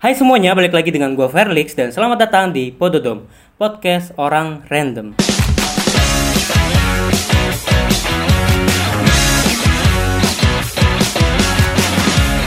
Hai semuanya, balik lagi dengan gue Felix dan selamat datang di Pododom, podcast orang random.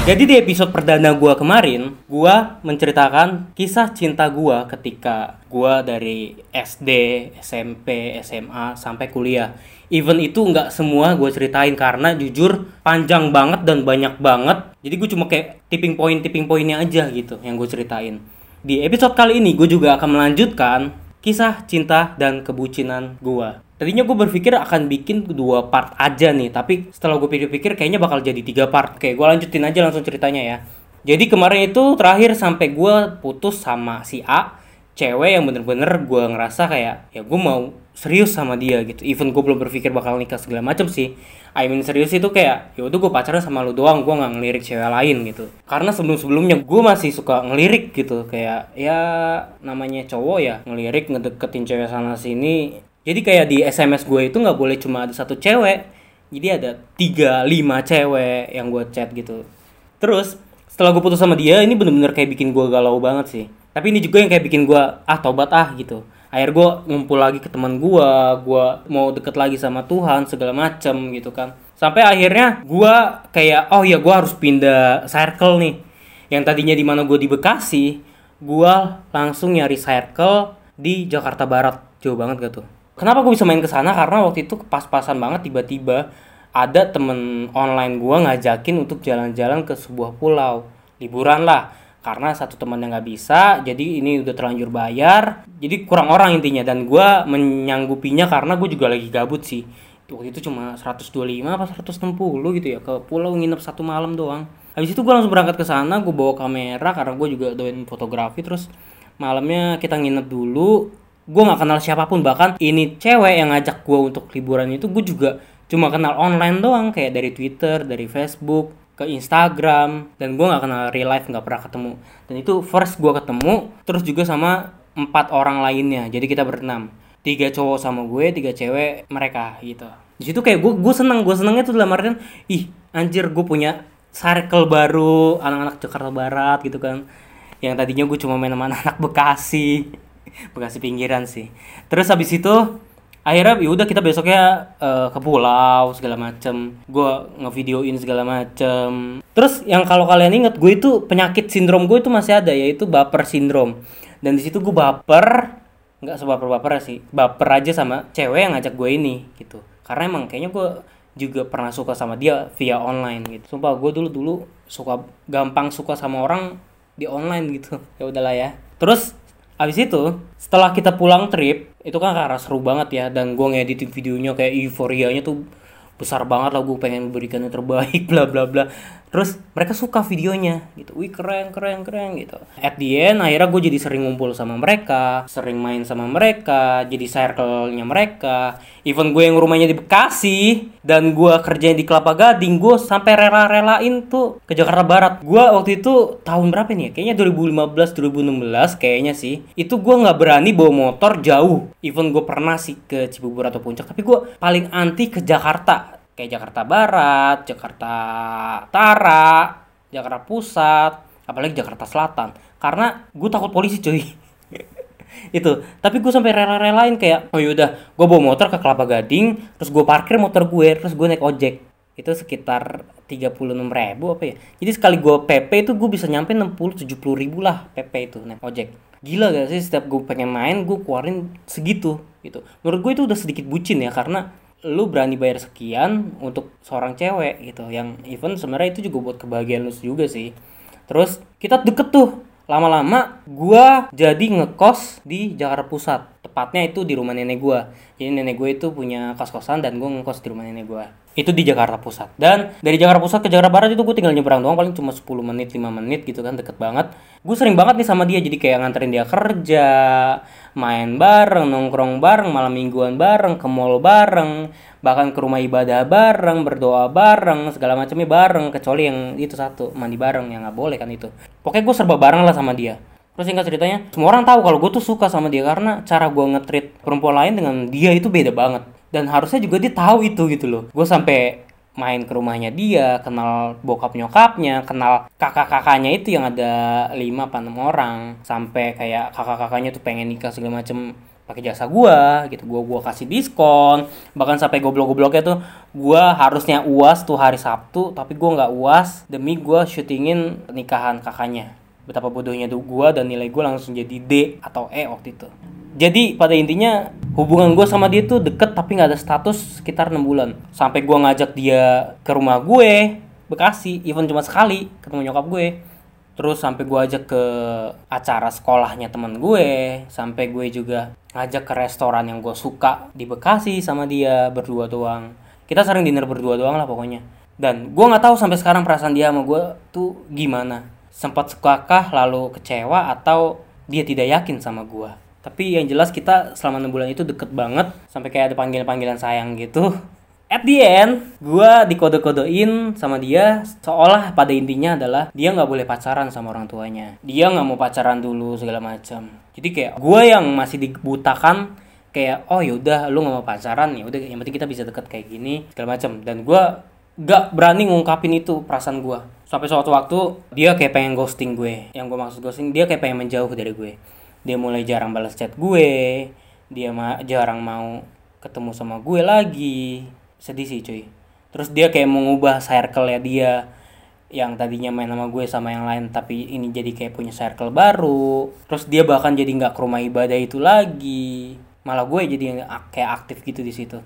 Jadi di episode perdana gue kemarin, gue menceritakan kisah cinta gue ketika gue dari SD, SMP, SMA sampai kuliah. Even itu nggak semua gue ceritain karena jujur panjang banget dan banyak banget. Jadi gue cuma kayak tipping point tipping pointnya aja gitu yang gue ceritain. Di episode kali ini gue juga akan melanjutkan kisah cinta dan kebucinan gue. Tadinya gue berpikir akan bikin dua part aja nih, tapi setelah gue pikir-pikir kayaknya bakal jadi tiga part. Oke, gue lanjutin aja langsung ceritanya ya. Jadi kemarin itu terakhir sampai gue putus sama si A, cewek yang bener-bener gue ngerasa kayak ya gue mau serius sama dia gitu. Even gue belum berpikir bakal nikah segala macam sih. I mean serius itu kayak ya udah gue pacaran sama lu doang, gue nggak ngelirik cewek lain gitu. Karena sebelum-sebelumnya gue masih suka ngelirik gitu, kayak ya namanya cowok ya ngelirik ngedeketin cewek sana sini jadi kayak di SMS gue itu nggak boleh cuma ada satu cewek jadi ada tiga lima cewek yang gue chat gitu terus setelah gue putus sama dia ini bener-bener kayak bikin gue galau banget sih tapi ini juga yang kayak bikin gue ah tobat ah gitu akhir gue ngumpul lagi ke teman gue gue mau deket lagi sama Tuhan segala macem gitu kan. Sampai akhirnya gue kayak oh ya gue harus pindah circle nih. Yang tadinya di mana gue di Bekasi gue langsung nyari circle di Jakarta Barat. Jauh banget gak tuh? Kenapa gue bisa main ke sana? Karena waktu itu pas-pasan banget tiba-tiba ada temen online gue ngajakin untuk jalan-jalan ke sebuah pulau. Liburan lah karena satu teman yang nggak bisa jadi ini udah terlanjur bayar. Jadi kurang orang intinya. Dan gue menyanggupinya karena gue juga lagi gabut sih. Waktu itu cuma 125 apa 160 gitu ya. Ke pulau nginep satu malam doang. Habis itu gue langsung berangkat ke sana gue bawa kamera karena gue juga doain fotografi. Terus malamnya kita nginep dulu. Gue nggak kenal siapa pun. Bahkan ini cewek yang ngajak gue untuk liburan itu gue juga cuma kenal online doang. Kayak dari Twitter dari Facebook ke Instagram dan gue nggak kenal real life nggak pernah ketemu. Dan itu first gue ketemu terus juga sama empat orang lainnya. Jadi kita berenam. Tiga cowok sama gue tiga cewek mereka gitu. Di situ kayak gue gue seneng gue senengnya tuh dalam artian ih anjir gue punya circle baru anak-anak Jakarta Barat gitu kan. Yang tadinya gue cuma main sama anak Bekasi. Bekasi pinggiran sih. Terus habis itu akhirnya ya udah kita besoknya uh, ke pulau segala macem. Gue ngevideoin segala macem. Terus yang kalau kalian inget gue itu penyakit sindrom gue itu masih ada yaitu baper sindrom. Dan di situ gue baper nggak sebaper baper sih baper aja sama cewek yang ngajak gue ini gitu. Karena emang kayaknya gue juga pernah suka sama dia via online gitu. Sumpah gue dulu dulu suka gampang suka sama orang di online gitu. Ya udahlah ya. Terus Abis itu, setelah kita pulang trip, itu kan karena seru banget ya, dan gue ngeditin videonya kayak euforianya tuh besar banget lah gue pengen berikan yang terbaik bla bla bla terus mereka suka videonya gitu. Wih keren keren keren gitu. At the end akhirnya gue jadi sering ngumpul sama mereka sering main sama mereka jadi circle-nya mereka. Even gue yang rumahnya di Bekasi dan gue kerjanya di Kelapa Gading gue sampai rela-relain tuh ke Jakarta Barat. Gue waktu itu tahun berapa nih ya? Kayaknya 2015 2016 kayaknya sih. Itu gue nggak berani bawa motor jauh. Even gue pernah sih ke Cibubur atau Puncak tapi gue paling anti ke Jakarta kayak Jakarta Barat, Jakarta Utara, Jakarta Pusat, apalagi Jakarta Selatan. Karena gue takut polisi cuy. itu. Tapi gue sampai rela-relain kayak oh yaudah gue bawa motor ke Kelapa Gading terus gue parkir motor gue terus gue naik ojek. Itu sekitar 36 ribu apa ya. Jadi sekali gue PP itu gue bisa nyampe 60 70 ribu lah PP itu naik ojek. Gila gak sih setiap gue pengen main gue keluarin segitu gitu. Menurut gue itu udah sedikit bucin ya karena lu berani bayar sekian untuk seorang cewek gitu. Yang even sebenarnya itu juga buat kebahagiaan lu juga sih. Terus kita deket tuh. Lama-lama gua jadi ngekos di Jakarta Pusat. Tepatnya itu di rumah nenek gua. Jadi nenek gue itu punya kos-kosan dan gue ngekos di rumah nenek gua. Itu di Jakarta Pusat. Dan dari Jakarta Pusat ke Jakarta Barat itu gue tinggal nyebrang doang. Paling cuma 10 menit 5 menit gitu kan. Deket banget. Gue sering banget nih sama dia. Jadi kayak nganterin dia kerja main bareng nongkrong bareng malam mingguan bareng ke mall bareng bahkan ke rumah ibadah bareng berdoa bareng segala macamnya bareng kecuali yang itu satu mandi bareng yang nggak boleh kan itu. Pokoknya gue serba bareng lah sama dia. Terus singkat ceritanya, semua orang tahu kalau gue tuh suka sama dia karena cara gue ngetrit perempuan lain dengan dia itu beda banget. Dan harusnya juga dia tahu itu gitu loh. Gue sampai main ke rumahnya dia, kenal bokap nyokapnya, kenal kakak-kakaknya itu yang ada lima apa enam orang, sampai kayak kakak-kakaknya tuh pengen nikah segala macem pakai jasa gua gitu. Gua gua kasih diskon. Bahkan sampai goblok-gobloknya tuh gua harusnya uas tuh hari Sabtu tapi gua nggak uas demi gua syutingin pernikahan kakaknya. Betapa bodohnya tuh gua dan nilai gua langsung jadi D atau E waktu itu. Jadi pada intinya hubungan gue sama dia tuh deket tapi nggak ada status sekitar enam bulan. Sampai gue ngajak dia ke rumah gue Bekasi even cuma sekali ketemu nyokap gue. Terus sampai gue ajak ke acara sekolahnya teman gue sampai gue juga ngajak ke restoran yang gue suka di Bekasi sama dia berdua doang. Kita sering dinner berdua doang lah pokoknya. Dan gue nggak tahu sampai sekarang perasaan dia sama gue tuh gimana. Sempat sukakah lalu kecewa atau dia tidak yakin sama gue tapi yang jelas kita selama enam bulan itu deket banget sampai kayak ada panggilan-panggilan sayang gitu. At the end gue dikode-kodein sama dia seolah pada intinya adalah dia nggak boleh pacaran sama orang tuanya. Dia nggak mau pacaran dulu segala macam. Jadi kayak gue yang masih dibutakan kayak oh yaudah lu nggak mau pacaran ya udah yang penting kita bisa deket kayak gini segala macam. Dan gue gak berani ngungkapin itu perasaan gue sampai suatu waktu dia kayak pengen ghosting gue. Yang gue maksud ghosting dia kayak pengen menjauh dari gue dia mulai jarang balas chat gue. Dia ma jarang mau ketemu sama gue lagi. Sedih sih cuy. Terus dia kayak mengubah circle ya dia. Yang tadinya main sama gue sama yang lain tapi ini jadi kayak punya circle baru. Terus dia bahkan jadi nggak ke rumah ibadah itu lagi. Malah gue jadi kayak aktif gitu di situ.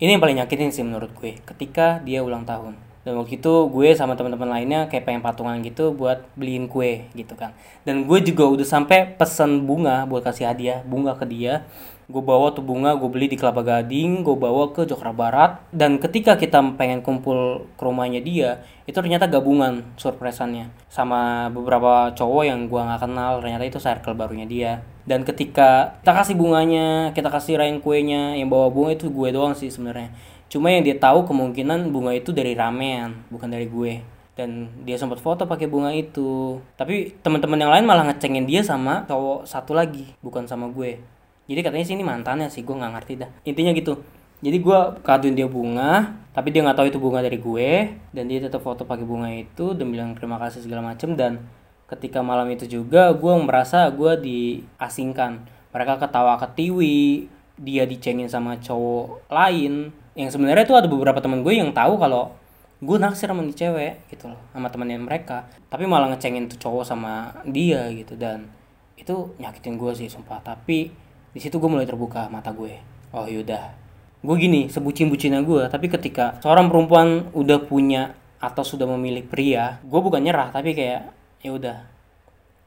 Ini yang paling nyakitin sih menurut gue ketika dia ulang tahun dan waktu itu gue sama teman-teman lainnya kayak pengen patungan gitu buat beliin kue gitu kan. Dan gue juga udah sampai pesen bunga buat kasih hadiah bunga ke dia gue bawa tuh bunga gue beli di Kelapa Gading gue bawa ke Jakarta Barat. Dan ketika kita pengen kumpul ke rumahnya dia itu ternyata gabungan surprisannya sama beberapa cowok yang gue nggak kenal. Ternyata itu circle barunya dia. Dan ketika kita kasih bunganya kita kasih rain kuenya yang bawa bunga itu gue doang sih sebenarnya. Cuma yang dia tahu kemungkinan bunga itu dari ramen bukan dari gue. Dan dia sempat foto pakai bunga itu. Tapi teman-teman yang lain malah ngecengin dia sama cowok satu lagi bukan sama gue jadi katanya sih ini mantannya sih gue nggak ngerti dah. Intinya gitu. Jadi gue kaduin dia bunga tapi dia nggak tahu itu bunga dari gue dan dia tetap foto pakai bunga itu dan bilang terima kasih segala macem dan ketika malam itu juga gue merasa gue diasingkan. Mereka ketawa ketiwi dia dicengin sama cowok lain. Yang sebenarnya tuh ada beberapa teman gue yang tahu kalau gue naksir sama cewek gitu loh sama temennya mereka. Tapi malah ngecengin tuh cowok sama dia gitu. Dan itu nyakitin gue sih sumpah. Tapi di situ gue mulai terbuka mata gue. Oh yaudah gue gini sebucin bucinnya gue tapi ketika seorang perempuan udah punya atau sudah memilih pria gue bukan nyerah tapi kayak ya udah.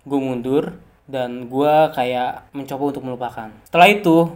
Gue mundur dan gue kayak mencoba untuk melupakan. Setelah itu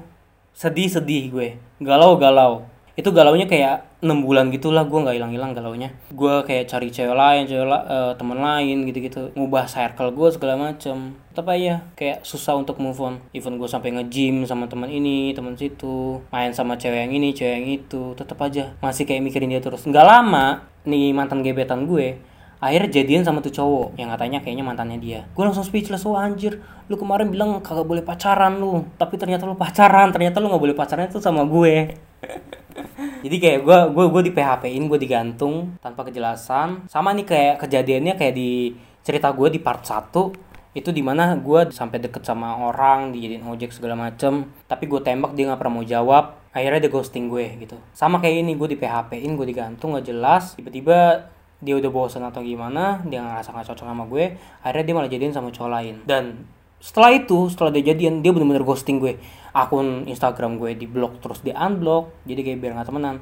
sedih sedih gue. Galau galau itu galaunya kayak enam bulan gitulah gue nggak hilang-hilang galaunya. Gue kayak cari cewek lain cewek la uh, teman lain gitu-gitu. Ngubah circle gue segala macem. Tapi ya kayak susah untuk move on. Even gue sampai nge-gym sama teman ini teman situ. Main sama cewek yang ini cewek yang itu. Tetap aja masih kayak mikirin dia terus. Nggak lama nih mantan gebetan gue akhirnya jadian sama tuh cowok. Yang katanya kayaknya mantannya dia. Gue langsung speechless oh anjir lu kemarin bilang kagak boleh pacaran lu. Tapi ternyata lu pacaran ternyata lu nggak boleh pacaran itu sama gue jadi kayak gue gue gue di PHP in gue digantung tanpa kejelasan. Sama nih kayak kejadiannya kayak di cerita gue di part 1 itu di mana gue sampai deket sama orang dijadiin ojek segala macem. Tapi gue tembak dia nggak pernah mau jawab. Akhirnya dia ghosting gue gitu. Sama kayak ini gue di PHP in gue digantung gak jelas. Tiba-tiba dia udah bosan atau gimana dia ngerasa gak cocok sama gue akhirnya dia malah jadian sama cowok lain. Dan setelah itu setelah dia jadian dia bener-bener ghosting gue. Akun Instagram gue di blok terus di unblock. Jadi kayak biar nggak temenan.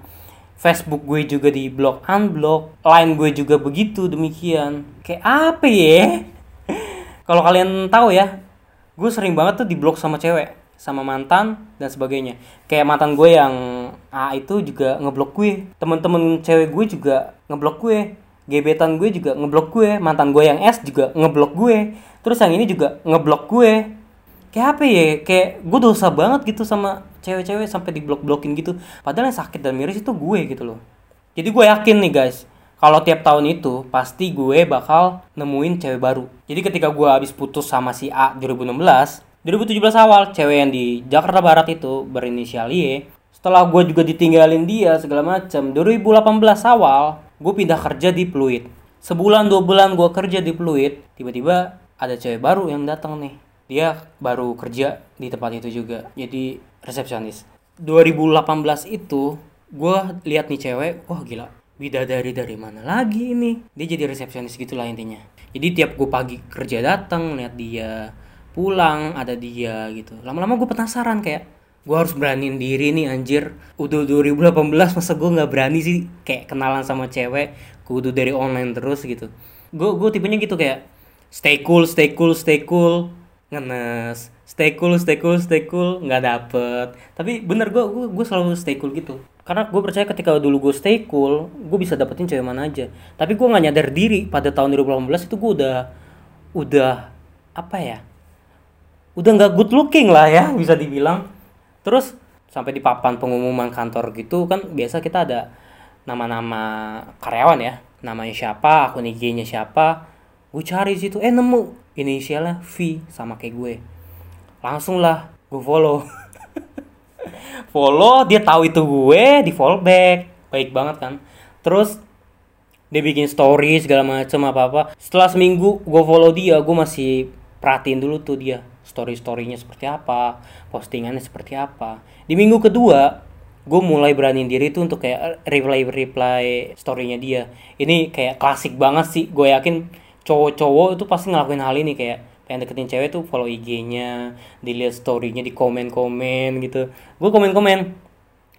Facebook gue juga di blok unblock. Line gue juga begitu demikian. Kayak apa ya? Kalau kalian tahu ya gue sering banget tuh di blok sama cewek sama mantan dan sebagainya. Kayak mantan gue yang A itu juga ngeblok gue. Temen-temen cewek gue juga ngeblok gue gebetan gue juga ngeblok gue mantan gue yang S juga ngeblok gue terus yang ini juga ngeblok gue. Kayak apa ya? Kayak gue dosa banget gitu sama cewek-cewek sampai di blok blokin gitu. Padahal yang sakit dan miris itu gue gitu loh. Jadi gue yakin nih guys kalau tiap tahun itu pasti gue bakal nemuin cewek baru. Jadi ketika gue habis putus sama si A 2016 2017 awal cewek yang di Jakarta Barat itu berinisial Y. Setelah gue juga ditinggalin dia segala macam 2018 awal gue pindah kerja di Pluit. Sebulan dua bulan gue kerja di Pluit tiba-tiba ada cewek baru yang datang nih. Dia baru kerja di tempat itu juga jadi resepsionis. 2018 itu gue lihat nih cewek wah gila bidadari dari mana lagi ini? Dia jadi resepsionis gitulah intinya. Jadi tiap gue pagi kerja datang lihat dia pulang ada dia gitu. Lama-lama gue penasaran kayak gue harus beraniin diri nih anjir. Udah 2018 masa gue nggak berani sih kayak kenalan sama cewek kudu dari online terus gitu. Gue gue tipenya gitu kayak stay cool stay cool stay cool. Ngenes stay cool stay cool stay cool. Nggak dapet. Tapi bener gue gue gue selalu stay cool gitu. Karena gue percaya ketika dulu gue stay cool gue bisa dapetin cewek mana aja. Tapi gue nggak nyadar diri pada tahun 2018 itu gue udah udah apa ya udah nggak good looking lah ya bisa dibilang terus sampai di papan pengumuman kantor gitu kan biasa kita ada nama-nama karyawan ya. Namanya siapa akun IG-nya siapa. Gue cari situ eh nemu. Inisialnya V sama kayak gue. Langsung lah gue follow. Follow dia tahu itu gue di follow back. Baik banget kan. Terus dia bikin story segala macem apa apa setelah seminggu gue follow dia. Gue masih perhatiin dulu tuh dia story storynya seperti apa postingannya seperti apa. Di minggu kedua gue mulai beraniin diri tuh untuk kayak reply reply storynya dia. Ini kayak klasik banget sih gue yakin cowok-cowok itu pasti ngelakuin hal ini kayak pengen deketin cewek tuh follow IG-nya dilihat storynya di komen-komen gitu. Gue komen-komen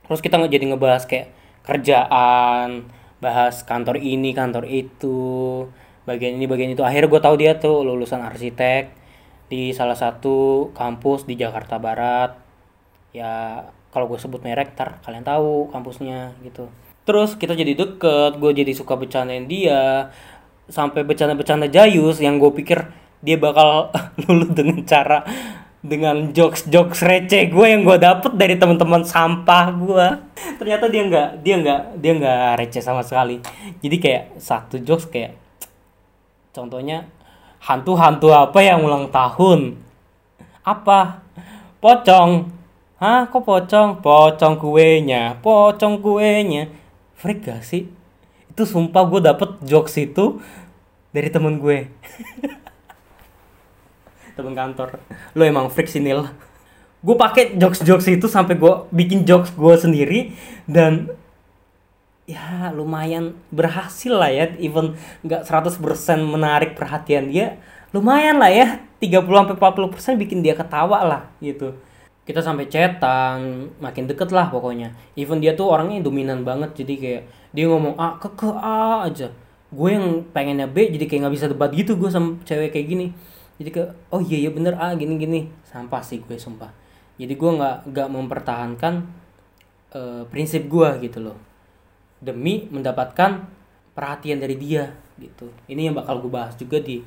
terus kita jadi ngebahas kayak kerjaan bahas kantor ini kantor itu bagian ini bagian itu. Akhirnya gue tahu dia tuh lulusan arsitek di salah satu kampus di Jakarta Barat. Ya kalau gue sebut merek ntar kalian tahu kampusnya gitu. Terus kita jadi deket gue jadi suka bercandain dia. Sampai bercanda-bercanda jayus yang gue pikir dia bakal lulus dengan cara dengan jokes jokes receh gue yang gue dapet dari teman-teman sampah gue ternyata dia nggak dia nggak dia nggak receh sama sekali. Jadi kayak satu jokes kayak contohnya hantu-hantu apa yang ulang tahun? Apa? Pocong. Hah, kok pocong? Pocong kuenya, pocong kuenya. Freak gak sih? Itu sumpah gue dapet jokes itu dari temen gue. temen kantor. Lo emang freak sih Nil. Gue pakai jokes-jokes itu sampai gue bikin jokes gue sendiri dan ya lumayan berhasil lah ya even nggak 100% menarik perhatian dia lumayan lah ya 30 sampai 40% bikin dia ketawa lah gitu. Kita sampai cetan makin deket lah pokoknya. Even dia tuh orangnya dominan banget jadi kayak dia ngomong A ke ke A aja. Gue yang pengennya B jadi kayak nggak bisa debat gitu gue sama cewek kayak gini. Jadi ke oh iya iya bener A gini gini. Sampah sih gue sumpah. Jadi gue nggak nggak mempertahankan uh, prinsip gue gitu loh demi mendapatkan perhatian dari dia gitu. Ini yang bakal gue bahas juga di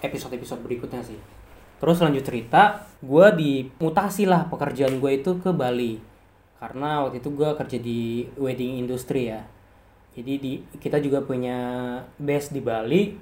episode-episode berikutnya sih. Terus lanjut cerita gue dimutasi lah pekerjaan gue itu ke Bali. Karena waktu itu gue kerja di wedding industry ya. Jadi di kita juga punya base di Bali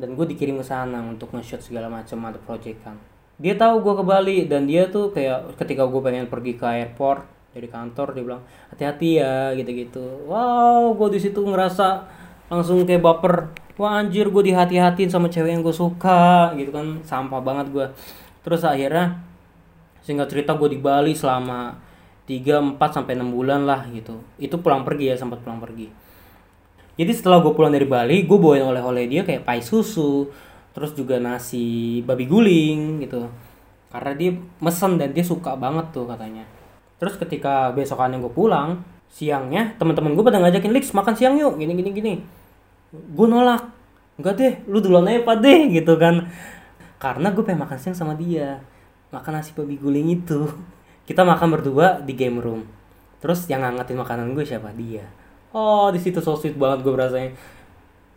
dan gue dikirim ke sana untuk nge-shoot segala macam ada project kan. Dia tahu gue ke Bali dan dia tuh kayak ketika gue pengen pergi ke airport dari kantor dia bilang hati-hati ya gitu-gitu. Wow gue di situ ngerasa langsung kayak baper. Wah anjir gue dihati-hatiin sama cewek yang gue suka gitu kan. Sampah banget gue terus akhirnya singkat cerita gue di Bali selama 3, 4 sampai 6 bulan lah gitu. Itu pulang pergi ya sempat pulang pergi. Jadi setelah gue pulang dari Bali gue bawain oleh-oleh dia kayak pai susu terus juga nasi babi guling gitu. Karena dia mesen dan dia suka banget tuh katanya terus ketika besokannya gue pulang siangnya teman-teman gue pada ngajakin Lix makan siang yuk. Gini gini gini. Gue nolak. Enggak deh lu duluan aja pak deh. Gitu kan. Karena gue pengen makan siang sama dia. Makan nasi babi guling itu. Kita makan berdua di game room. Terus yang ngangetin makanan gue siapa? Dia. Oh di situ so sweet banget gue berasanya.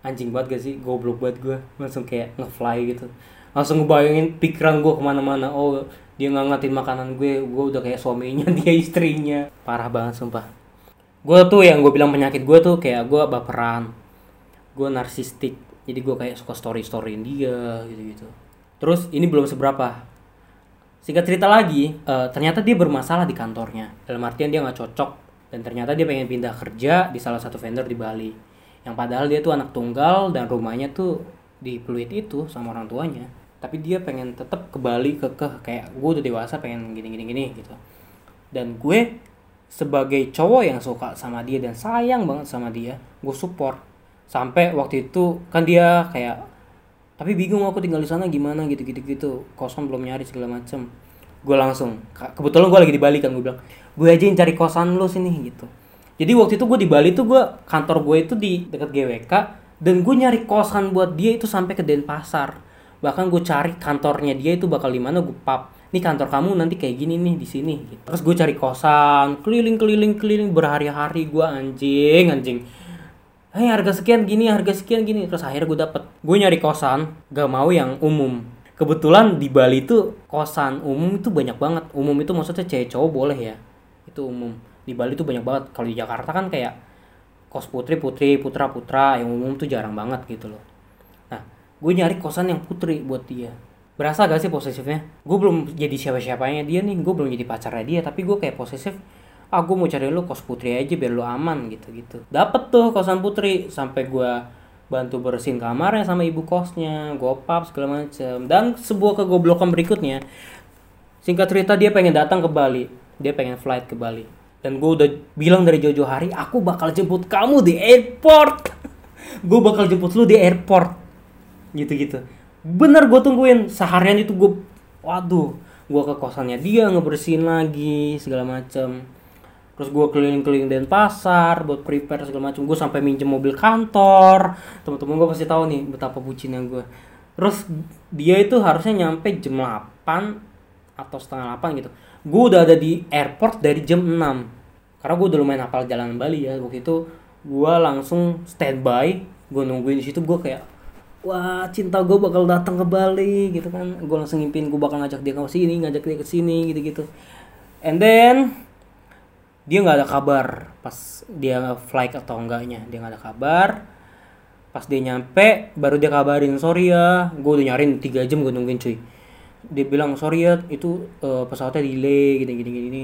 Anjing banget gak sih? Goblok banget gue langsung kayak ngefly gitu. Langsung ngebayangin pikiran gue ke mana-mana. Oh dia ngangatin makanan gue gue udah kayak suaminya dia istrinya. Parah banget sumpah. Gue tuh yang gue bilang penyakit gue tuh kayak gue baperan. Gue narsistik. Jadi gue kayak suka story storyin dia gitu gitu terus ini belum seberapa. Singkat cerita lagi eh, ternyata dia bermasalah di kantornya. Dalam artian dia nggak cocok. Dan ternyata dia pengen pindah kerja di salah satu vendor di Bali. Yang padahal dia tuh anak tunggal dan rumahnya tuh di Pluit itu sama orang tuanya tapi dia pengen tetap ke Bali kekeh kayak gue udah dewasa pengen gini gini gini gitu. Dan gue sebagai cowok yang suka sama dia dan sayang banget sama dia gue support. Sampai waktu itu kan dia kayak tapi bingung aku tinggal di sana gimana? gitu gitu gitu. Kosan belum nyari segala macem. Gue langsung ke- kebetulan gue lagi di Bali kan gue bilang gue aja yang cari kosan lu sini gitu. Jadi waktu itu gue di Bali tuh gue kantor gue itu di dekat GWK dan gue nyari kosan buat dia itu sampai ke Denpasar bahkan gue cari kantornya dia itu bakal di mana gue pap nih kantor kamu nanti kayak gini nih di sini gitu. terus gue cari kosan keliling keliling keliling berhari-hari gue anjing anjing Hei harga sekian gini, harga sekian gini. Terus akhirnya gue dapet. Gue nyari kosan, gak mau yang umum. Kebetulan di Bali itu kosan umum itu banyak banget. Umum itu maksudnya cewek cowok boleh ya. Itu umum. Di Bali itu banyak banget. Kalau di Jakarta kan kayak kos putri, putri, putra, putra. Yang umum tuh jarang banget gitu loh. Gue nyari kosan yang putri buat dia. Berasa gak sih posesifnya? Gue belum jadi siapa-siapanya dia nih. Gue belum jadi pacarnya dia. Tapi gue kayak posesif ah gue mau cari lu kos putri aja biar lu aman gitu gitu dapet tuh kosan putri sampai gue bantu bersihin kamarnya sama ibu kosnya gopap segala macem dan sebuah kegoblokan berikutnya singkat cerita dia pengen datang ke Bali dia pengen flight ke Bali dan gue udah bilang dari jauh-jauh hari aku bakal jemput kamu di airport gue bakal jemput lu di airport gitu-gitu. Bener gue tungguin seharian itu gue waduh gue ke kosannya dia ngebersihin lagi segala macem. Terus gue keliling-keliling Denpasar buat prepare segala macam gue sampai minjem mobil kantor. Teman-teman gue pasti tahu nih betapa bucinnya gue terus dia itu harusnya nyampe jam 8 atau setengah 8 gitu. Gue udah ada di airport dari jam 6 karena gue udah lumayan hafal jalan Bali ya. Waktu itu gue langsung standby gue nungguin di situ gue kayak wah cinta gue bakal datang ke Bali gitu kan. Gue langsung ngimpin gue bakal ngajak dia ke sini ngajak dia ke sini gitu gitu and then dia nggak ada kabar pas dia flight atau enggaknya. Dia nggak ada kabar. Pas dia nyampe baru dia kabarin sorry ya gue udah nyariin tiga jam gue nungguin cuy. Dia bilang sorry ya itu eh, pesawatnya delay gini gini gini.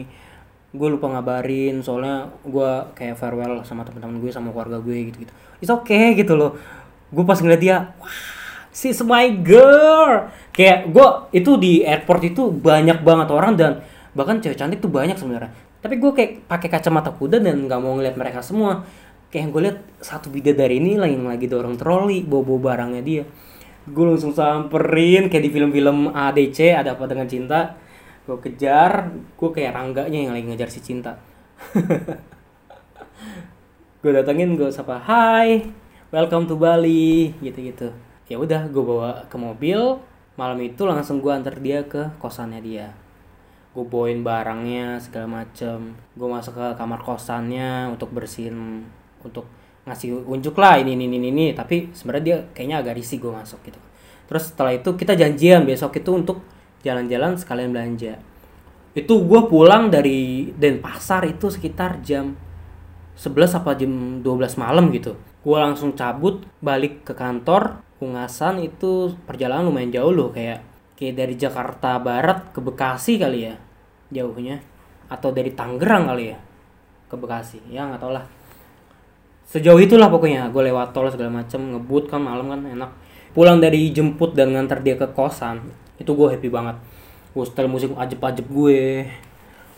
Gue lupa ngabarin soalnya gue kayak farewell sama teman-teman gue sama keluarga gue gitu gitu it's okay gitu loh gue pas ngeliat dia wah she's my girl. Kayak gue itu di airport itu banyak banget orang dan bahkan cewek cantik tuh banyak sebenarnya. Tapi gue kayak pakai kacamata kuda dan nggak mau ngeliat mereka semua. Kayak gue lihat satu bidadari ini lagi lagi dorong troli bawa bawa barangnya dia. Gue langsung samperin kayak di film-film ADC ada apa dengan cinta. Gue kejar gue kayak rangganya yang lagi ngejar si cinta. Gue datengin gue sapa hai welcome to Bali gitu gitu ya udah gue bawa ke mobil. Malam itu langsung gue antar dia ke kosannya dia. Gue bawain barangnya segala macem. Gue masuk ke kamar kosannya untuk bersihin untuk ngasih unjuk lah ini ini ini ini. Tapi sebenarnya dia kayaknya agak risih gue masuk gitu. Terus setelah itu kita janjian besok itu untuk jalan-jalan sekalian belanja. Itu gue pulang dari Denpasar itu sekitar jam 11 apa jam 12 malam gitu gue langsung cabut balik ke kantor. Ungasan itu perjalanan lumayan jauh loh kayak kayak dari Jakarta Barat ke Bekasi kali ya jauhnya. Atau dari Tangerang kali ya ke Bekasi. Ya nggak tau lah. Sejauh itulah pokoknya gue lewat tol segala macem ngebut kan malam kan enak. Pulang dari jemput dan ngantar dia ke kosan itu gue happy banget. Gue setel musik ajeb-ajeb gue.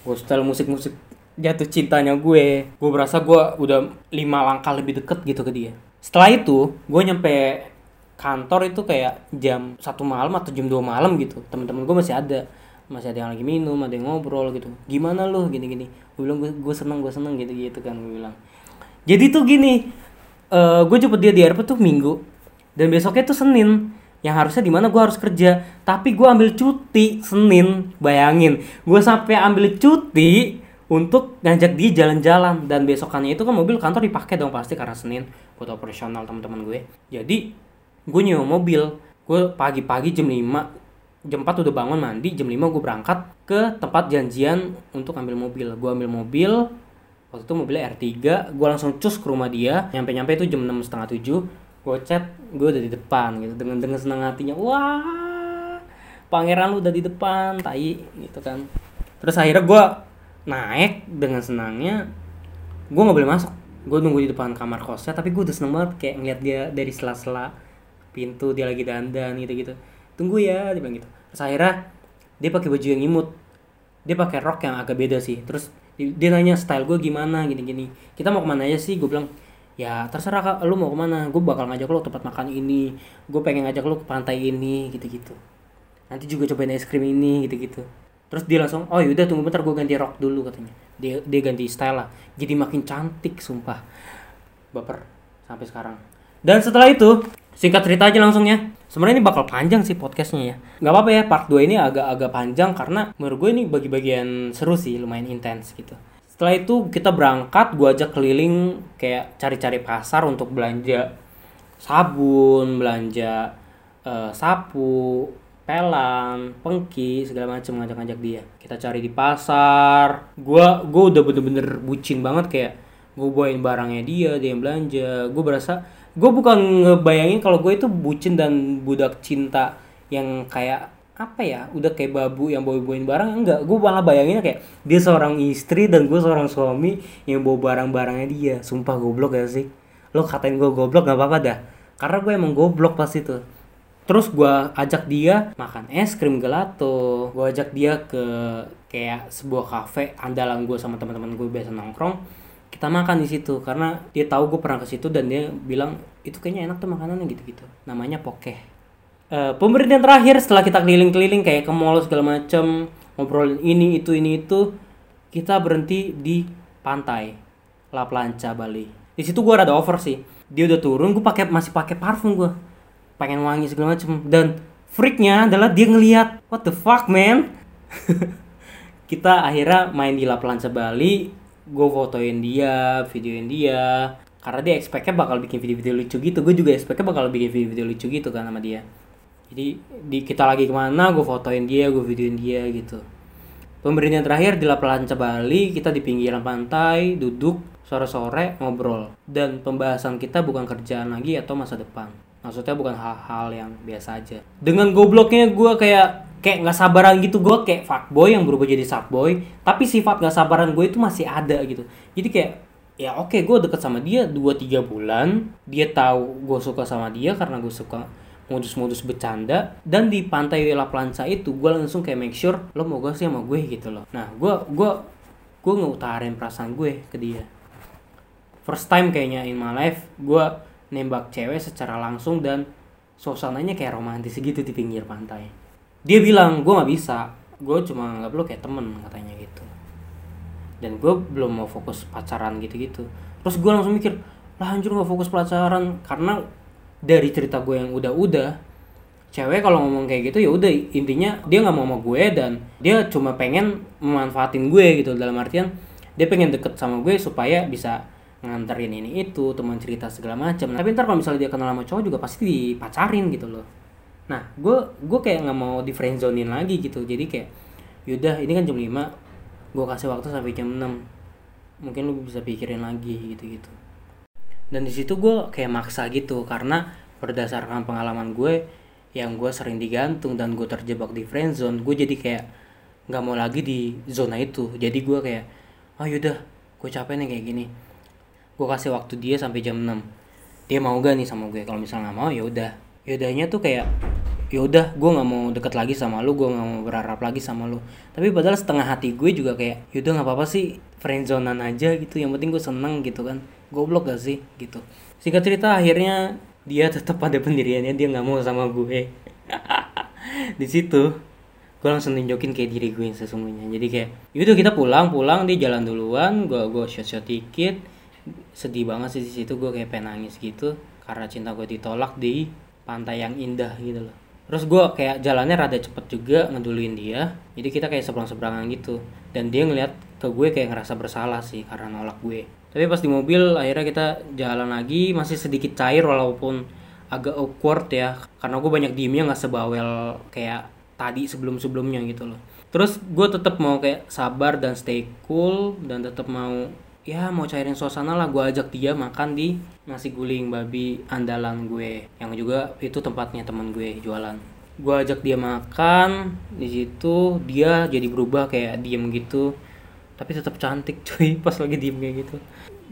Gue setel musik-musik jatuh cintanya gue. Gue berasa gue udah lima langkah lebih deket gitu ke dia. Setelah itu gue nyampe kantor itu kayak jam satu malam atau jam 2 malam gitu. Teman-teman gue masih ada. Masih ada yang lagi minum ada yang ngobrol gitu. Gimana lu? Gini-gini. Gue bilang gue, seneng gue seneng gitu gitu kan gue bilang. Jadi tuh gini eh gue jemput dia di airport tuh minggu. Dan besoknya tuh senin. Yang harusnya di mana gue harus kerja. Tapi gue ambil cuti senin. Bayangin. Gue sampai ambil cuti untuk ngajak dia jalan-jalan dan besokannya itu kan mobil kantor dipakai dong pasti karena senin. Buat operasional teman-teman gue. Jadi gue nyewa mobil. Gue pagi-pagi jam 5 jam 4 udah bangun mandi jam 5 gue berangkat ke tempat janjian untuk ambil mobil. Gue ambil mobil waktu itu mobilnya R3 gue langsung cus ke rumah dia. Nyampe-nyampe itu jam 6 setengah 7 gue chat gue udah di depan gitu dengan dengan senang hatinya. Wah pangeran lu udah di depan tai gitu kan. Terus akhirnya gue naik dengan senangnya gue nggak boleh masuk. Gue nunggu di depan kamar kosnya tapi gue udah seneng banget kayak ngeliat dia dari sela-sela pintu dia lagi dandan gitu gitu tunggu ya dia bilang gitu. Terus akhirnya dia pakai baju yang imut. Dia pakai rok yang agak beda sih. Terus dia nanya style gue gimana? gini gini kita mau ke mana aja sih? Gue bilang ya terserah kak. Lu mau ke mana? Gue bakal ngajak lu tempat makan ini. Gue pengen ngajak lu ke pantai ini gitu gitu nanti juga cobain es krim ini gitu-gitu terus dia langsung oh yaudah tunggu bentar gue ganti rok dulu katanya. Dia dia ganti style lah. Jadi makin cantik sumpah. Baper sampai sekarang. Dan setelah itu singkat cerita aja langsung ya. Sebenarnya ini bakal panjang sih podcastnya ya. Nggak apa-apa ya part 2 ini agak-agak panjang karena menurut gue ini bagi-bagian seru sih lumayan intens gitu. Setelah itu kita berangkat gue ajak keliling kayak cari-cari pasar untuk belanja sabun belanja uh, sapu pelan, pengki, segala macam ngajak-ngajak dia. Kita cari di pasar. Gua gua udah bener-bener bucin banget kayak gue bawain barangnya dia, dia yang belanja. Gue berasa gue bukan ngebayangin kalau gue itu bucin dan budak cinta yang kayak apa ya udah kayak babu yang bawa bawain barang enggak gue malah bayanginnya kayak dia seorang istri dan gue seorang suami yang bawa barang-barangnya dia sumpah goblok ya sih lo katain gue goblok gak apa-apa dah karena gue emang goblok pas itu terus gue ajak dia makan es krim gelato. Gue ajak dia ke kayak sebuah cafe andalan gue sama teman-teman gue biasa nongkrong. Kita makan di situ karena dia tahu gue pernah ke situ dan dia bilang itu kayaknya enak tuh makanannya gitu-gitu namanya pokeh. Uh, pemberhentian terakhir setelah kita keliling-keliling kayak ke mall segala macem ngobrolin ini itu ini itu kita berhenti di pantai La Plancha Bali. Di situ gue rada over sih. Dia udah turun gue pakai masih pakai parfum gue pengen wangi segala macem. Dan freaknya adalah dia ngelihat what the fuck man? Kita akhirnya main di La Plancha Bali gue fotoin dia videoin dia. Karena dia expectnya bakal bikin video-video lucu gitu. Gue juga expectnya bakal bikin video-video lucu gitu kan sama dia. Jadi di kita lagi ke mana gue fotoin dia gue videoin dia gitu. Pemberian terakhir di La Plancha Bali kita di pinggiran pantai duduk sore-sore ngobrol. Dan pembahasan kita bukan kerjaan lagi atau masa depan maksudnya bukan hal-hal yang biasa aja. Dengan gobloknya gue kayak kayak nggak sabaran gitu gue kayak fuckboy yang berubah jadi subboy tapi sifat nggak sabaran gue itu masih ada gitu. Jadi kayak ya oke okay, gue deket sama dia 2-3 bulan dia tahu gue suka sama dia karena gue suka modus-modus bercanda dan di pantai La Plancha itu gue langsung kayak make sure lo mau gak sih sama gue? gitu loh. Nah gue gue gue ngutarin perasaan gue ke dia. First time kayaknya in my life gue nembak cewek secara langsung dan suasananya kayak romantis gitu di pinggir pantai. Dia bilang gue nggak bisa. Gue cuma nggak perlu kayak temen katanya gitu. Dan gue belum mau fokus pacaran gitu-gitu. Terus gue langsung mikir lah anjir nggak fokus pacaran. Karena dari cerita gue yang udah-udah cewek kalau ngomong kayak gitu ya udah intinya dia nggak mau sama gue dan dia cuma pengen memanfaatin gue gitu. Dalam artian dia pengen deket sama gue supaya bisa nganterin ini itu teman cerita segala macam tapi ntar kalau misalnya dia kenal sama cowok juga pasti dipacarin gitu loh. Nah gue gue kayak nggak mau di friendzonein lagi gitu. Jadi kayak yaudah ini kan jam 5 gue kasih waktu sampai jam 6 mungkin lu bisa pikirin lagi gitu gitu dan di situ gue kayak maksa gitu karena berdasarkan pengalaman gue yang gue sering digantung dan gue terjebak di friendzone gue jadi kayak nggak mau lagi di zona itu. Jadi gue kayak oh yaudah gue capek nih kayak gini gue kasih waktu dia sampai jam 6 dia mau gak nih sama gue? Kalau misalnya nggak mau ya udah. Yaudahnya tuh kayak ya udah gue nggak mau deket lagi sama lu gue nggak mau berharap lagi sama lu. Tapi padahal setengah hati gue juga kayak yaudah nggak apa-apa sih friendzonean aja gitu. Yang penting gue seneng gitu kan. Goblok gak sih? Gitu. Singkat cerita akhirnya dia tetap pada pendiriannya dia nggak mau sama gue. Di situ gue langsung tunjukin kayak diri gue yang sesungguhnya. Jadi kayak yaudah kita pulang pulang dia jalan duluan gue gue shot shot dikit sedih banget sih di situ gue kayak pengen nangis gitu karena cinta gue ditolak di pantai yang indah gitu loh. Terus gue kayak jalannya rada cepet juga ngeduluin dia jadi kita kayak seberang seberangan gitu. Dan dia ngeliat ke gue kayak ngerasa bersalah sih karena nolak gue. Tapi pas di mobil akhirnya kita jalan lagi masih sedikit cair walaupun agak awkward ya karena gue banyak diemnya nggak sebawel kayak tadi sebelum sebelumnya gitu loh. Terus gue tetap mau kayak sabar dan stay cool dan tetap mau ya mau cairin suasana lah gue ajak dia makan di nasi guling babi andalan gue. Yang juga itu tempatnya teman gue jualan. Gue ajak dia makan di situ dia jadi berubah kayak diem gitu. Tapi tetap cantik cuy pas lagi diem kayak gitu.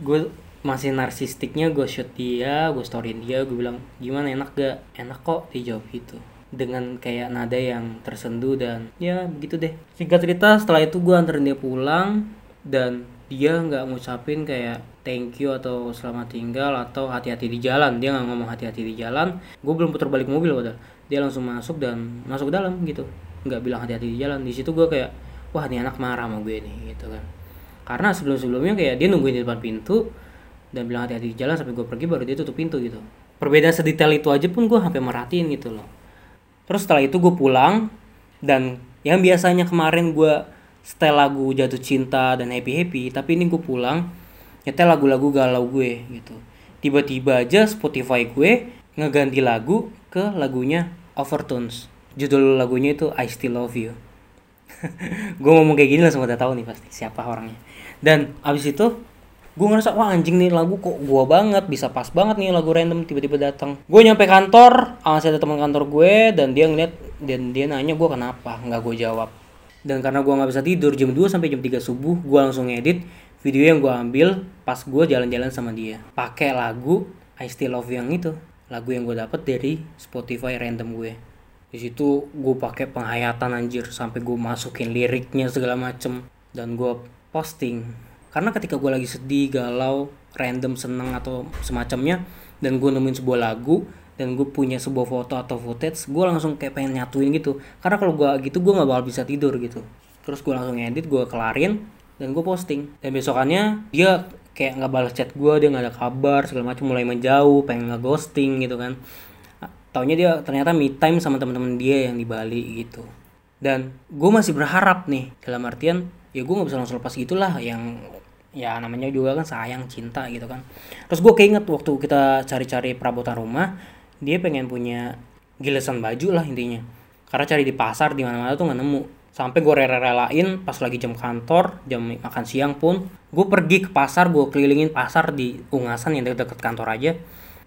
Gue masih narsistiknya gue shoot dia gue storyin dia gue bilang gimana enak gak? Enak kok dia jawab gitu. Dengan kayak nada yang tersentuh dan ya begitu deh. Singkat cerita setelah itu gue anterin dia pulang dan dia nggak ngucapin kayak thank you atau selamat tinggal atau hati-hati di jalan. Dia nggak ngomong hati-hati di jalan. Gue belum putar balik mobil padahal. Dia langsung masuk dan masuk ke dalam gitu. Nggak bilang hati-hati di jalan. Di situ gue kayak wah ini anak marah sama gue nih gitu kan. Karena sebelum-sebelumnya kayak dia nungguin di depan pintu dan bilang hati-hati di jalan sampai gue pergi baru dia tutup pintu gitu. Perbedaan sedetail itu aja pun gue sampai merhatiin gitu loh. Terus setelah itu gue pulang dan yang biasanya kemarin gue setel lagu jatuh cinta dan happy happy tapi ini gue pulang nyetel lagu-lagu galau gue gitu. Tiba-tiba aja Spotify gue ngeganti lagu ke lagunya Overtones. Judul lagunya itu I Still Love You. Gue ngomong kayak gini langsung udah tahu nih pasti siapa orangnya. Dan abis itu gue ngerasa wah anjing nih lagu kok gue banget bisa pas banget nih lagu random tiba-tiba datang. Gue nyampe kantor masih ada teman kantor gue dan dia ngeliat dan dia nanya gue kenapa nggak gue jawab dan karena gue nggak bisa tidur jam 2 sampai jam 3 subuh gue langsung ngedit video yang gue ambil pas gue jalan-jalan sama dia. Pakai lagu I Still Love yang itu. Lagu yang gue dapet dari Spotify random gue. Di situ gue pakai penghayatan anjir sampai gue masukin liriknya segala macem. Dan gue posting. Karena ketika gue lagi sedih galau random seneng atau semacamnya dan gue nemuin sebuah lagu dan gue punya sebuah foto atau footage gue langsung kayak pengen nyatuin gitu. Karena kalau gue gitu gue nggak bakal bisa tidur gitu. Terus gue langsung edit gue kelarin dan gue posting. Dan besokannya dia kayak nggak balas chat gue dia nggak ada kabar segala macam mulai menjauh pengen nggak ghosting gitu kan. Taunya dia ternyata me time sama teman-teman dia yang di Bali gitu. Dan gue masih berharap nih dalam artian ya gue nggak bisa langsung lepas gitulah yang ya namanya juga kan sayang cinta gitu kan. Terus gue keinget waktu kita cari-cari perabotan rumah dia pengen punya gilesan baju lah intinya. Karena cari di pasar di mana-mana tuh nggak nemu. Sampai gue rela-relain pas lagi jam kantor jam makan siang pun gue pergi ke pasar gue kelilingin pasar di ungasan yang deket-deket kantor aja.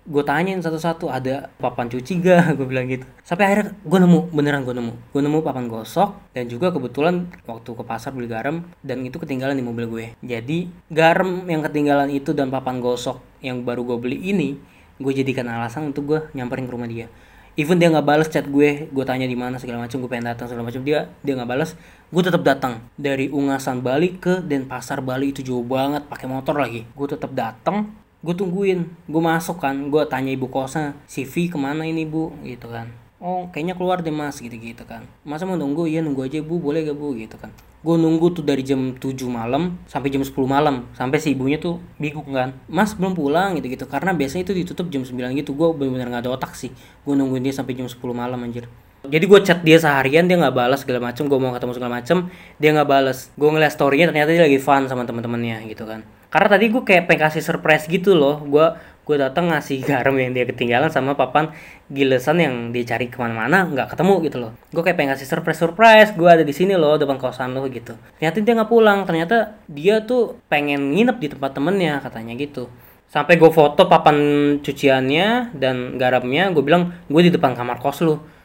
Gue tanyain satu-satu ada papan cuci gak gue bilang gitu. Sampai akhirnya gue nemu beneran gue nemu. Gue nemu papan gosok dan juga kebetulan waktu ke pasar beli garam dan itu ketinggalan di mobil gue. Jadi garam yang ketinggalan itu dan papan gosok yang baru gue beli ini gue jadikan alasan untuk gue nyamperin ke rumah dia. Even dia nggak balas chat gue gue tanya di mana segala macam gue pengen datang segala macam dia dia nggak balas gue tetap datang dari Ungasan Bali ke Denpasar Bali itu jauh banget pakai motor lagi. Gue tetap datang gue tungguin. Gue masuk kan gue tanya ibu kosnya CV ke mana ini bu? Gitu kan. Oh kayaknya keluar deh mas gitu gitu kan. Masa mau nunggu? Iya nunggu aja bu. Boleh gak bu? Gitu kan gue nunggu tuh dari jam 7 malam sampai jam 10 malam. Sampai si ibunya tuh bingung kan. Mas belum pulang gitu gitu karena biasanya itu ditutup jam 9 gitu. Gue bener-bener gak ada otak sih. Gue nungguin dia sampai jam 10 malam anjir jadi gue chat dia seharian dia nggak balas segala macem gue mau ketemu segala macem dia nggak balas. Gue ngeliat storynya ternyata dia lagi fun sama teman-temannya gitu kan. Karena tadi gue kayak pengen kasih surprise gitu loh. Gue gue datang ngasih garam yang dia ketinggalan sama papan gilesan yang dia cari ke mana-mana nggak ketemu gitu loh. Gue kayak pengen ngasih surprise surprise gue ada di sini loh depan kosan lo gitu. Ternyata dia nggak pulang ternyata dia tuh pengen nginep di tempat temennya katanya gitu. Sampai gue foto papan cuciannya dan garamnya gue bilang gue di depan kamar kos lo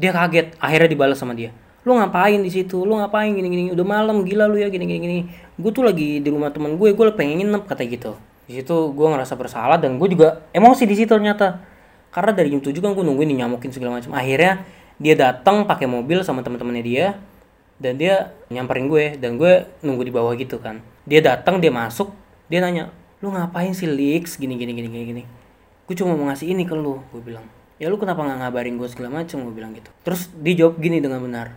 dia kaget akhirnya dibalas sama dia. Lu ngapain di situ? Lu ngapain? Gini gini. Udah malam gila lu ya gini gini gini. Gue tuh lagi di rumah temen gue gue pengen nginep kata gitu. Di situ gue ngerasa bersalah dan gue juga emosi di situ ternyata. Karena dari jam 7 kan gue nungguin dinyamukin segala macam. Akhirnya dia datang pakai mobil sama teman-temannya dia dan dia nyamperin gue dan gue nunggu di bawah gitu kan. Dia datang dia masuk dia nanya lu ngapain sih Lix? Gini gini gini gini gini. Gue cuma mau ngasih ini ke lu gue bilang ya lu kenapa nggak ngabarin gue segala macam gue bilang gitu. Terus dia jawab gini dengan benar.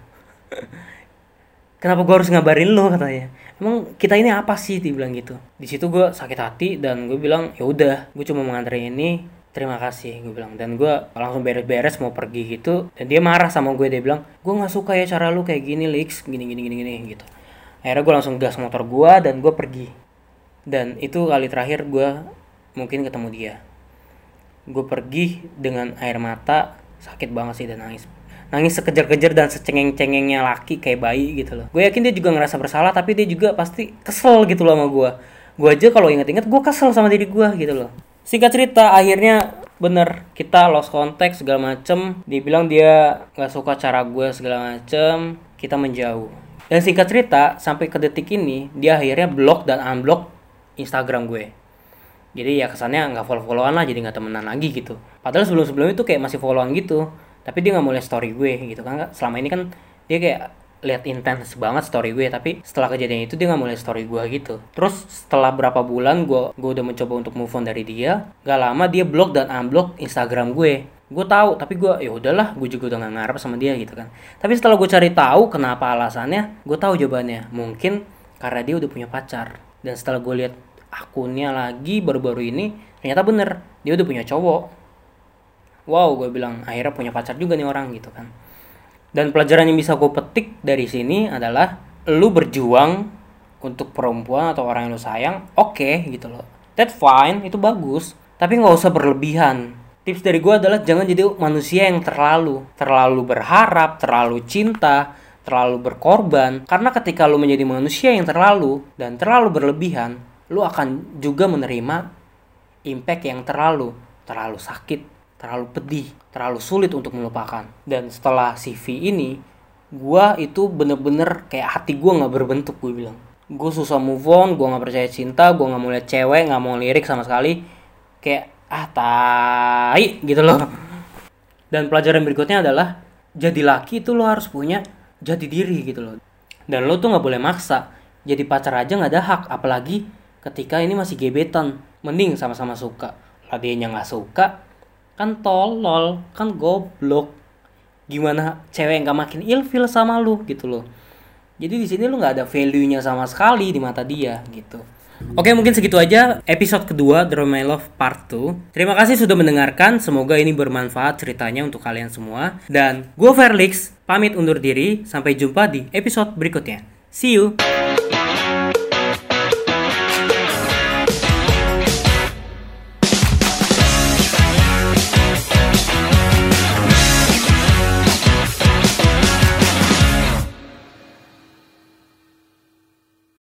Kenapa gue harus ngabarin lo katanya. Emang kita ini apa sih? dia bilang gitu. Di situ gue sakit hati dan gue bilang ya udah gue cuma mengantarin ini terima kasih gue bilang. Dan gue langsung beres-beres mau pergi gitu. Dan dia marah sama gue dia bilang gue nggak suka ya cara lu kayak gini Lix. Gini gini gini gini gitu. Akhirnya gue langsung gas motor gue dan gue pergi. Dan itu kali terakhir gue mungkin ketemu dia gue pergi dengan air mata sakit banget sih dan nangis. Nangis sekejar-kejar dan secengeng-cengengnya laki kayak bayi gitu loh. Gue yakin dia juga ngerasa bersalah tapi dia juga pasti kesel gitu loh sama gue gue aja kalau inget-inget gue kesel sama diri gue gitu loh. Singkat cerita akhirnya bener kita lost contact segala macem. Dia bilang dia nggak suka cara gue segala macem kita menjauh. Dan singkat cerita sampai ke detik ini dia akhirnya blok dan unblock Instagram gue jadi ya kesannya nggak follow followan lah jadi nggak temenan lagi gitu. Padahal sebelum sebelum itu kayak masih followan gitu. Tapi dia nggak mulai story gue gitu kan. Selama ini kan dia kayak lihat intens banget story gue tapi setelah kejadian itu dia nggak mulai story gue gitu. Terus setelah berapa bulan gue gue udah mencoba untuk move on dari dia gak lama dia blok dan unblock Instagram gue. Gue tahu tapi gue ya udahlah gue juga udah gak ngarep sama dia gitu kan. Tapi setelah gue cari tahu kenapa alasannya gue tahu jawabannya. Mungkin karena dia udah punya pacar. Dan setelah gue lihat akunnya lagi baru-baru ini ternyata bener dia udah punya cowok wow gue bilang akhirnya punya pacar juga nih orang gitu kan dan pelajaran yang bisa gue petik dari sini adalah lu berjuang untuk perempuan atau orang yang lu sayang, oke okay, gitu loh. That fine, itu bagus. Tapi nggak usah berlebihan. Tips dari gue adalah jangan jadi manusia yang terlalu, terlalu berharap, terlalu cinta, terlalu berkorban. Karena ketika lu menjadi manusia yang terlalu dan terlalu berlebihan, lu akan juga menerima impact yang terlalu, terlalu sakit, terlalu pedih, terlalu sulit untuk melupakan. Dan setelah CV ini, gue itu bener-bener kayak hati gue nggak berbentuk gue bilang. Gue susah move on, gue nggak percaya cinta, gue nggak mau lihat cewek, nggak mau lirik sama sekali. Kayak ah tai gitu loh. Dan pelajaran berikutnya adalah jadi laki itu lo harus punya jati diri gitu loh. Dan lo tuh nggak boleh maksa. Jadi pacar aja nggak ada hak, apalagi ketika ini masih gebetan. Mending sama-sama suka. Lah dia nggak suka, kan tolol kan goblok. Gimana cewek nggak makin ilfil sama lu gitu loh. Jadi di sini lu nggak ada value nya sama sekali di mata dia gitu. Oke mungkin segitu aja episode kedua The My Love Part 2 Terima kasih sudah mendengarkan. Semoga ini bermanfaat ceritanya untuk kalian semua. Dan gue Felix pamit undur diri. Sampai jumpa di episode berikutnya. See you